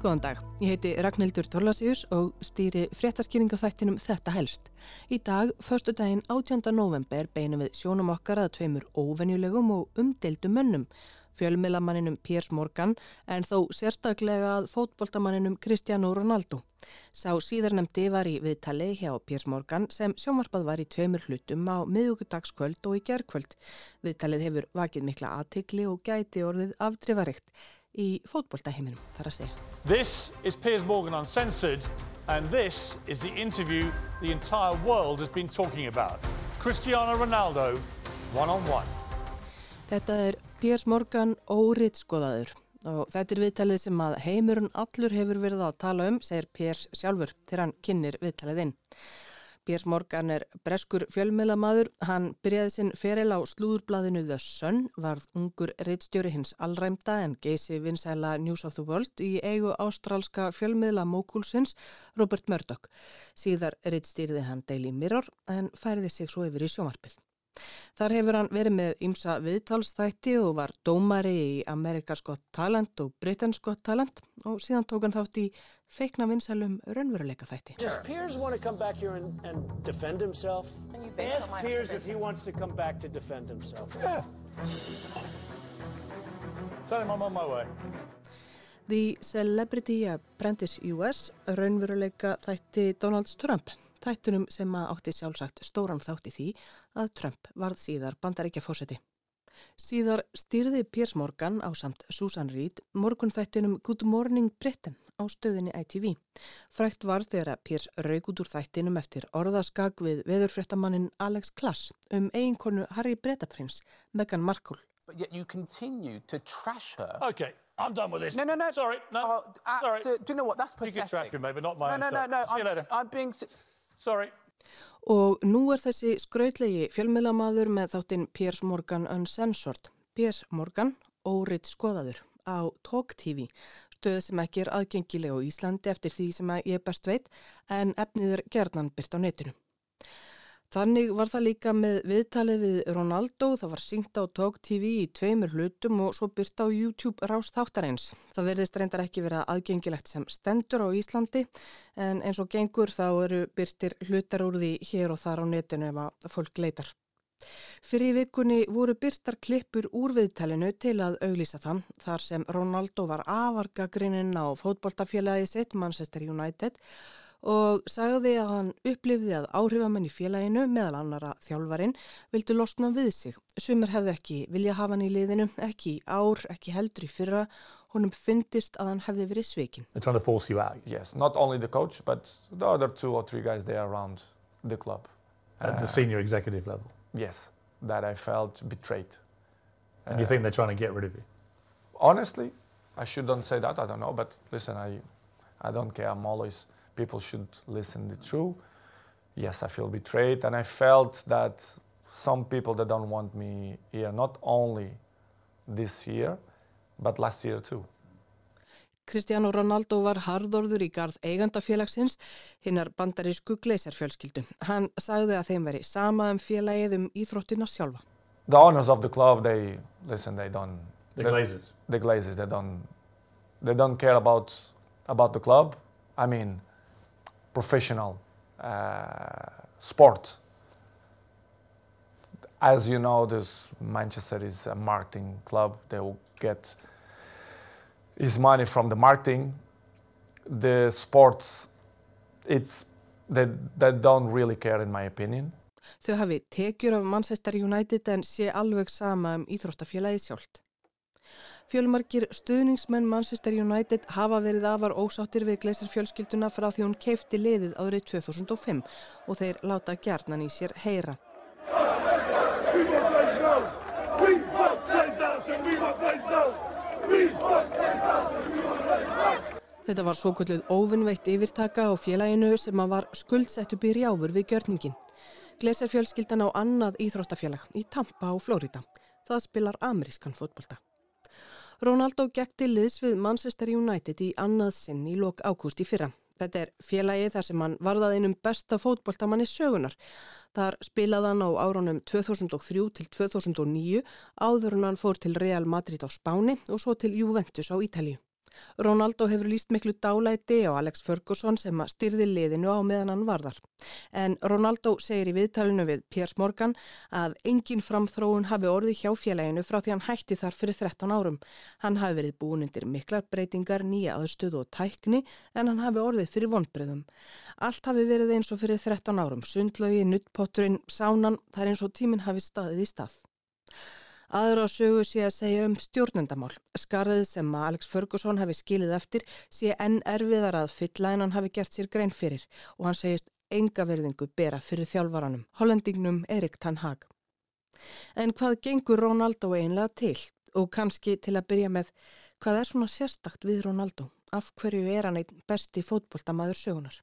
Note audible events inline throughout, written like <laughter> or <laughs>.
Góðan dag, ég heiti Ragnhildur Torlasíus og stýri fréttaskýringaþættinum Þetta helst. Í dag, förstu daginn 18. november, beinum við sjónum okkar að tveimur óvenjulegum og umdeildum mönnum. Fjölmilamanninum Piers Morgan en þó sérstaklega að fótboltamanninum Cristiano Ronaldo. Sá síðarnemdi var í viðtali hjá Piers Morgan sem sjónvarpað var í tveimur hlutum á miðugudagskvöld og í gerðkvöld. Viðtalið hefur vakið mikla aðtikli og gæti orðið afdrifarikt í fótboltaheiminum þar að segja. This is Piers Morgan Uncensored, and this is the interview the entire world has been talking about. Cristiano Ronaldo, one on one. Þetta er Piers Morgan óritskoðaður og þetta er viðtalið sem að heimurinn allur hefur verið að tala um, segir Piers sjálfur þegar hann kynir viðtalið inn. Piers Morgan er breskur fjölmiðlamaður. Hann byrjaði sinn feril á slúðurbladinu The Sun, varð ungur reittstjóri hins allræmda en geysi vinsæla News of the World í eigu ástrálska fjölmiðla mókulsins Robert Murdoch. Síðar reittstýrði hann Daily Mirror en færiði sig svo yfir í sjómarpið. Þar hefur hann verið með ymsa viðtalsþætti og var dómari í Amerikas Got Talent og Britain's Got Talent og síðan tók hann þátt í feikna vinsælum raunveruleika þætti. Does Piers want to come back here and, and defend himself? Ask Piers if he wants to come back to defend himself. Yeah. Tell him I'm on my way. The Celebrity Apprentice US raunveruleika þætti Donald Trump. Þættunum sem að átti sjálfsagt stóran þátti því að Trump varð síðar bandaríkja fósetti. Síðar stýrði Piers Morgan á samt Susan Reed morgun þættinum Good Morning Britain á stöðinni ITV. Frækt var þegar að Piers raug út úr þættinum eftir orðaskag við veðurfréttamannin Alex Klass um eiginkonu Harry Bretaprins, Meghan Markle. But yet you continue to trash her. Okay, I'm done with this. No, no, no. Sorry, no. Oh, uh, Sorry. so, do you know what? That's You pathetic. can trash me, but not my No, own no, no, stuff. no. See you I'm, later. I'm being. Sorry. Og nú er þessi skrautlegi fjölmiðlamaður með þáttinn Piers Morgan Uncensored. Piers Morgan, óriðt skoðaður á Talk TV, stöð sem ekki er aðgengileg á Íslandi eftir því sem ég best veit en efnið er gerðnan byrt á netinu. Þannig var það líka með viðtalið við Ronaldo, það var syngt á Talk TV í tveimur hlutum og svo byrt á YouTube rást þáttarins. Það verðist reyndar ekki vera aðgengilegt sem stendur á Íslandi en eins og gengur þá eru byrtir hlutar úr því hér og þar á netinu ef að fólk leitar. Fyrir vikunni voru byrtar klippur úr viðtalinu til að auglýsa það þar sem Ronaldo var afargagrininn á fótboltafélagi sitt Manchester United og sagði að hann upplifði að áhrifamenn í félaginu meðal annara þjálfarin vildu losna við sig. Sumir hefði ekki vilja hafa hann í liðinu, ekki í ár, ekki heldur í fyrra. Honum fyndist að hann hefði verið svikin. They're trying to force you out Yes, not only the coach, but the other two or three guys there around the club. at the senior executive level. Yes, that I felt betrayed. And you think they're trying to get rid of you? Honestly, I shouldn't say that. I don't know, but listen, I, I don't care. I'm always people should listen the truth. Yes, I feel betrayed, and I felt that some people that don't want me here, not only this year, but last year too. Cristiano Ronaldo var harðorður í garð eigandafélagsins, hinnar bandarísku gleisarfjölskyldu. Hann sagði að þeim veri sama um félagið um íþróttina sjálfa. The owners of the club, they listen. They don't. The Glazers. the Glazers. They don't. They don't care about about the club. I mean, professional uh, sport. As you know, this Manchester is a marketing club. They will get his money from the marketing. The sports, it's they, they don't really care, in my opinion. Þau hafi tekjur af Manchester United en sé alveg sama um íþróttafélagið sjálft. Fjölmarkir stuðningsmenn Manchester United hafa verið afar ósáttir við gleisarfjölskylduna frá því hún keifti liðið árið 2005 og þeir láta gjarnan í sér heyra. Þetta var svo kvölduð óvinnveitt yfirtaka á félaginu sem að var skuldsett upp í rjáfur við gjörningin. Gleisarfjölskyldan á annað íþróttafélag í Tampa á Flórida. Það spilar amerískan fótbolta. Ronaldo gekk til liðs við Manchester United í annað sinn í lok ágúst í fyrra. Þetta er félagið þar sem hann varðað einum besta fótboltamanni sögunar. Þar spilaði hann á árunum 2003 til 2009 áður hann fór til Real Madrid á Spáni og svo til Juventus á Ítalíu. Ronaldo hefur líst miklu dálæti á Alex Ferguson sem styrði liðinu á meðan hann varðar. En Ronaldo segir í viðtalinu við Piers Morgan að engin framþróun hafi orðið hjá félaginu frá því hann hætti þar fyrir 13 árum. Hann hafi verið búin undir miklar breytingar, nýja aðstöðu og tækni en hann hafi orðið fyrir vonbreyðum. Allt hafi verið eins og fyrir 13 árum, sundlögi, nuttpotturinn, sánan, það er eins og tíminn hafi staðið í stað. Aðra á sögu sé að segja um stjórnendamál. Skarðið sem Alex Ferguson hafi skilið eftir sé enn erfiðar að fylla en hann hafi gert sér grein fyrir og hann segist enga verðingu bera fyrir þjálfvaranum, hollendingnum Erik Tan Hag. En hvað gengur Ronaldo einlega til? Og kannski til að byrja með, hvað er svona sérstakt við Ronaldo? Af hverju er hann einn besti fótboldamaður sögunar.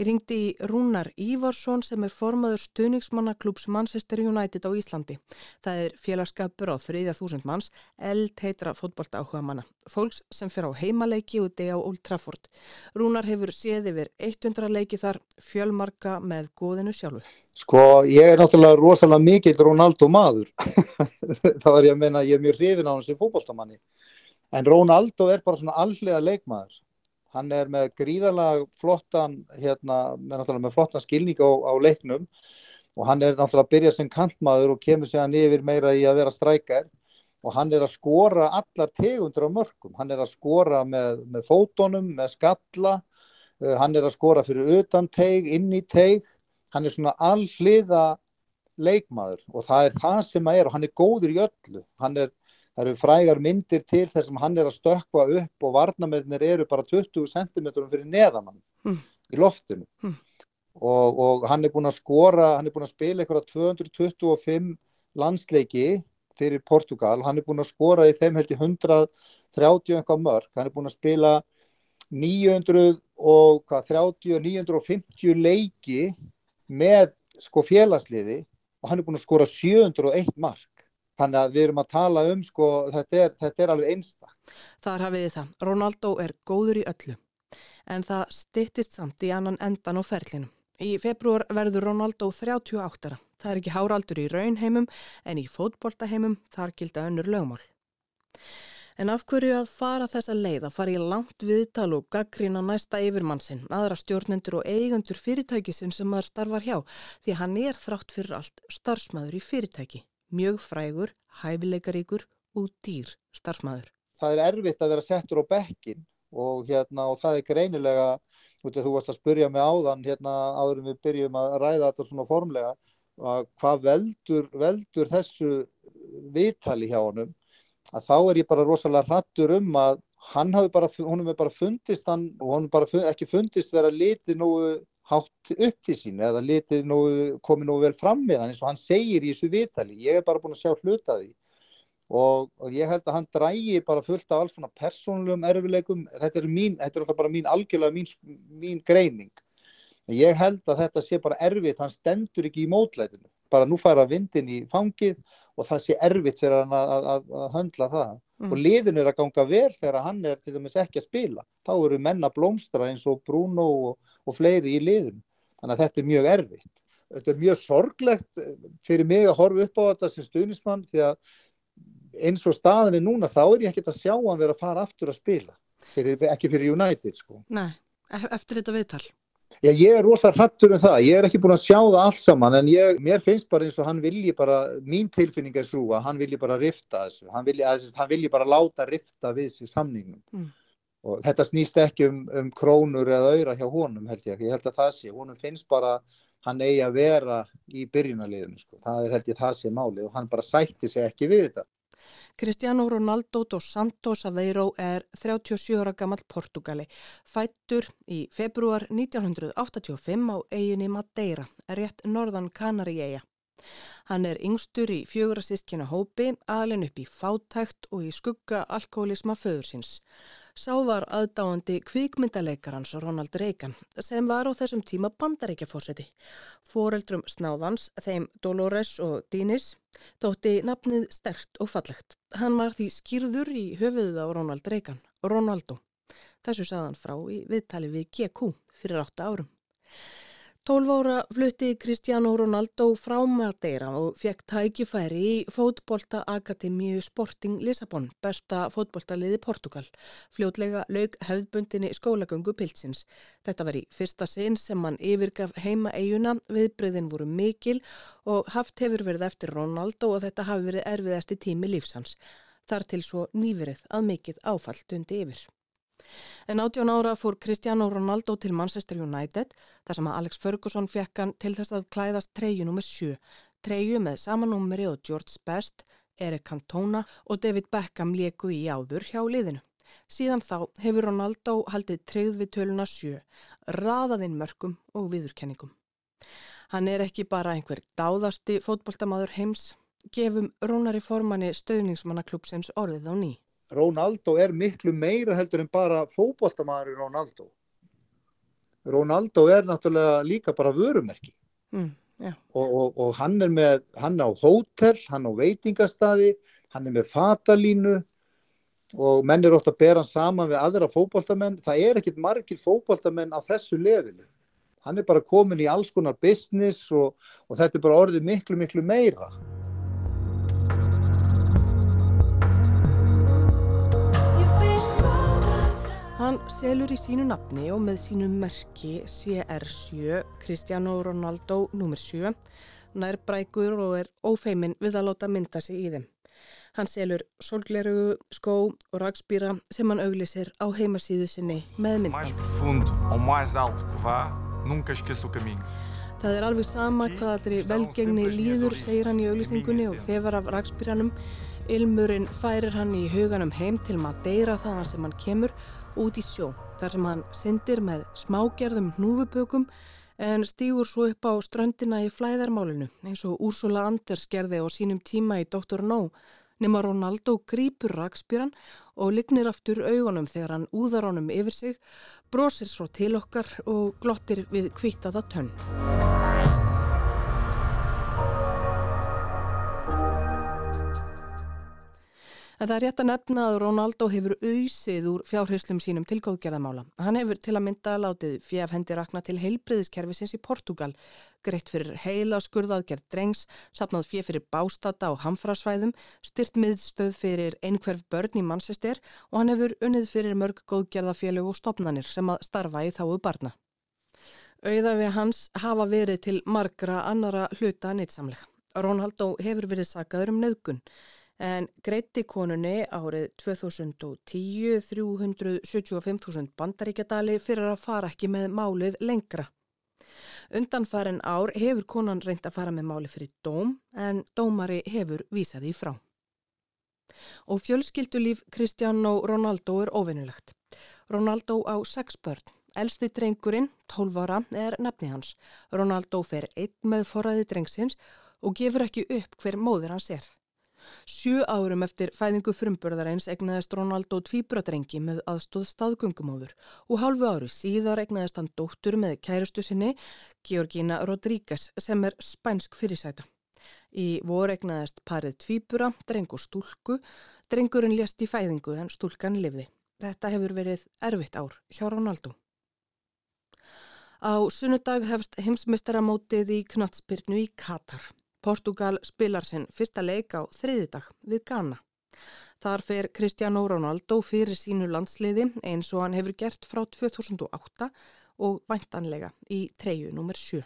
Ég ringdi í Rúnar Ívarsson sem er formaður stuðningsmannaklúps Manchester United á Íslandi. Það er félagskapur á þriðja þúsund manns, eld heitra fótbolda áhuga manna. Fólks sem fer á heimaleiki og deg á Old Trafford. Rúnar hefur séð yfir 100 leiki þar fjölmarka með góðinu sjálfu. Sko, ég er náttúrulega rosalega mikill Ronaldo maður. <laughs> Það var ég að menna, ég er mjög hrifin á hans sem fótboldamanni. En Rónaldó er bara svona alliða leikmaður. Hann er með gríðalega flottan, hérna, með, með flottan skilning á, á leiknum og hann er náttúrulega að byrja sem kantmaður og kemur sig hann yfir meira í að vera strækjar og hann er að skora allar tegundur á mörgum. Hann er að skora með, með fótonum, með skalla, uh, hann er að skora fyrir utan teig, inn í teig. Hann er svona alliða leikmaður og það er það sem að er og hann er góður í öllu. Hann er það eru frægar myndir til þess að hann er að stökka upp og varnamennir eru bara 20 cm fyrir neðamann mm. í loftinu mm. og, og hann er búin að skora, hann er búin að spila eitthvað 225 landsleiki fyrir Portugal, hann er búin að skora í þeim held í 130 eitthvað mörg, hann er búin að spila 930 og 950 leiki með sko félagsliði og hann er búin að skora 701 mark Þannig að við erum að tala um sko, þetta er, þetta er alveg einstak. Þar hafið þið það. Ronaldo er góður í öllu. En það stittist samt í annan endan á ferlinu. Í februar verður Ronaldo 38. Það er ekki háraldur í raunheimum en í fótboltaheimum þar gilda önnur lögmál. En af hverju að fara þessa leið að fara í langt viðtal og gaggrín á næsta yfirmannsinn, aðra stjórnendur og eigundur fyrirtækisinn sem maður starfar hjá því hann er þrátt fyrir allt starfsmæður í fyrirtæki mjög frægur, hæfileikaríkur og dýr starfsmæður. Það er erfitt að vera settur á bekkin og, hérna, og það er greinilega, þú varst að spurja mig áðan hérna, áður en við byrjum að ræða þetta svona formlega, hvað veldur, veldur þessu viðtali hjá honum, að þá er ég bara rosalega hrattur um að hann hafi bara, honum er bara fundist hann, og honum bara ekki fundist vera litið nú hátt upp til sín eða litið nú, komið nú vel fram með hann eins og hann segir í þessu vitali ég er bara búin að sjá hlutaði og, og ég held að hann drægi bara fullt af alls svona persónulegum erfileikum þetta er mín, þetta er bara mín algjörlega mín, mín greining. Ég held að þetta sé bara erfitt. Hann stendur ekki í mótlætinu bara nú fara vindin í fangið og það sé erfitt fyrir hann að, að, að höndla það. Mm. og liðin er að ganga vel þegar hann er til dæmis ekki að spila. Þá eru menna blómstra eins og Bruno og, og fleiri í liðin þannig að þetta er mjög erfitt. Þetta er mjög sorglegt eh, fyrir mig að horfa upp á þetta sem stuðnismann því að eins og staðin er núna þá er ég ekkert að sjá hann vera að fara aftur að spila. Fyrir, ekki fyrir United sko. Nei, e-, eftir þetta viðtal Já, ég er rosalega hrattur um það, ég er ekki búin að sjá það allt saman en ég, mér finnst bara eins og hann vilji bara, mín tilfinning er svo að hann vilji bara rifta þessu, hann vilji, að, hann vilji bara láta rifta við sig samningum mm. og þetta snýst ekki um, um krónur eða öyra hjá honum held ég, ég held að það sé, honum finnst bara hann eigi að vera í byrjunaliðinu, sko. það er held ég það sé máli og hann bara sætti sig ekki við þetta. Cristiano Ronaldo dos Santos Aveiro er 37 ára gammal Portugali, fættur í februar 1985 á eiginni Madeira, rétt norðan Kanari eiga. Hann er yngstur í fjögur assistkina hópi, alin upp í fátækt og í skugga alkoholisma föðursins. Sá var aðdáandi kvikmyndaleikarans Ronald Reagan sem var á þessum tíma bandaríkjafórseti. Fóreldrum snáðans, þeim Dolores og Dinis, þótti nafnið stert og fallegt. Hann var því skýrður í höfuðið á Ronald Reagan, Ronaldo. Þessu saðan frá í viðtali við GQ fyrir 8 árum. 12 ára flutti Cristiano Ronaldo frá Madeira og fekk tækifæri í fótbolta Akademíu Sporting Lissabon, besta fótboltaliði Portugal. Fljótlega laug hefðbundinni skólagöngu pilsins. Þetta var í fyrsta sinn sem hann yfirgaf heima eiguna, viðbreyðin voru mikil og haft hefur verið eftir Ronaldo og þetta hafi verið erfiðasti tími lífsans. Þar til svo nýverið að mikið áfall dundi yfir. En 18 ára fór Cristiano Ronaldo til Manchester United þar sem að Alex Ferguson fekk hann til þess að klæðast treyu nr. 7. Treyu með samanúmeri og George Best, Eric Cantona og David Beckham leku í áður hjá liðinu. Síðan þá hefur Ronaldo haldið treyð við töluna 7, raðaðinn mörgum og viðurkenningum. Hann er ekki bara einhver dáðasti fótballtamaður heims, gefum Rónari formanni stöðningsmannaklúpsins orðið á ný. Ronaldo er miklu meira heldur en bara fókbóltamæður í Ronaldo. Ronaldo er náttúrulega líka bara vörumerki Mm, og, og, og hann er með, hann á hótel, hann á veitingastadi, hann er með fatalínu og menn er ofta að bera hann saman við aðra fókbóltamenn. Það er ekkit margir fókbóltamenn á þessu lefilu. Hann er bara komin í alls konar business og, og þetta er bara orðið miklu, miklu meira. Hann selur í sínu nafni og með sínu merki CR7 Cristiano Ronaldo nr. 7 nærbrækur og er ófeimin við að láta mynda sig í þeim. Hann selur solgleru, skó og ragspýra sem hann auglisir á heimasíðu sinni með caminho. Það er alveg sama hvað allri velgengni líður, segir hann í auglýsingunni og þefar af ragspýranum. Ilmurinn færir hann í huganum heim til Madeira þaðan sem hann kemur út í sjó. Þar sem hann syndir með smágerðum hnúfubökum en stígur svo upp á ströndina í flæðarmálinu eins og Úrsula Anders gerði á sínum tíma í Dr. No nema Ronaldo grípur rakspýran og lignir aftur augunum þegar hann úðar honum yfir sig, brosir svo til okkar og glottir við kvittaða tönn. En það er rétt að nefna að Ronaldo hefur auðsið úr fjárhauslum sínum til góðgerðamála. Hann hefur til að mynda látið fjaf hendi rakna til heilbriðiskerfisins í Portugal, greitt fyrir heila skurðaðgerð drengs, sapnað fjaf fyrir bástata og hamfrasvæðum, styrt miðstöð fyrir einhverf börn í Manchester og hann hefur unnið fyrir mörg góðgerðafélög og stopnanir sem að starfa í þáu barna. Auðafi hans hafa verið til margra annara hluta nýtsamlega. Ronaldo hefur verið sagaður um nöðgun en greitti konunni árið 2010 375.000 bandaríkjadali fyrir að fara ekki með málið lengra. Undanfærin ár hefur konan reynd að fara með máli fyrir dóm en dómari hefur vísaði frá. Og fjölskyldulíf Cristiano Ronaldo er ofinnulegt. Ronaldo á sex börn. Elsti drengurinn, 12 ára, er nefni hans. Ronaldo fer einn með forræði drengsins og gefur ekki upp hver móðir hans er. Sjö árum eftir fæðingu frumburðareins egnaðist Ronaldo tvíbratrengi með aðstóð staðgöngumóður og hálfu ári síðar egnaðist hann dóttur með kærustu sinni, Georgina Rodríguez, sem er spænsk fyrirsæta. Í vor egnaðist parið tvíbura, dreng og stúlku, drengurinn lést í fæðingu en stúlkan lifði. Þetta hefur verið erfitt ár hjá Ronaldo. Á sunnudag hefst heimsmeistaramótið í knatsbyrnu í Katar. Portugal spilar sinn fyrsta leik á þriðudag við Ghana. Þar fer Cristiano Ronaldo fyrir sínu landsliði eins og hann hefur gert frá 2008 og væntanlega í treju nr. 7.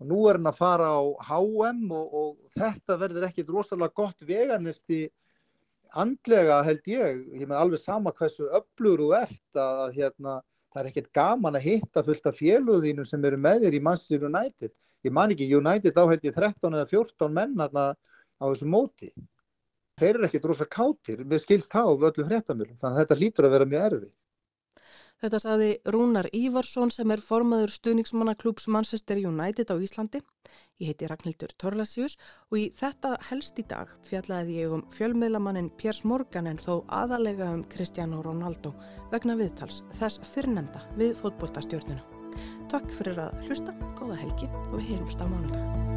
Og nú er hann að fara á HM og, og þetta verður ekkit rosalega gott veganisti andlega held ég. Ég menn alveg sama hversu öflugur þú ert að, að hérna, það er ekkit gaman að hitta fullt af féluðinu sem eru með þér í Manchester United. Ég man ekki, United á held ég 13 eða 14 menn þarna á þessu móti. Þeir eru ekkit rosa kátir, við skilst þá við öllum fréttamölum, þannig að þetta hlýtur að vera mjög erfi. Þetta saði Rúnar Ívarsson sem er formaður stuðningsmannaklúps Manchester United á Íslandi. Ég heiti Ragnhildur Torlasius og í þetta helst í dag fjallaði ég um fjölmiðlamannin Piers Morgan en þó aðalega um Cristiano Ronaldo vegna viðtals þess fyrrnemda við fótbóltastjórnuna. Takk fyrir að hlusta, góða helgi og við heyrumst á mánudag.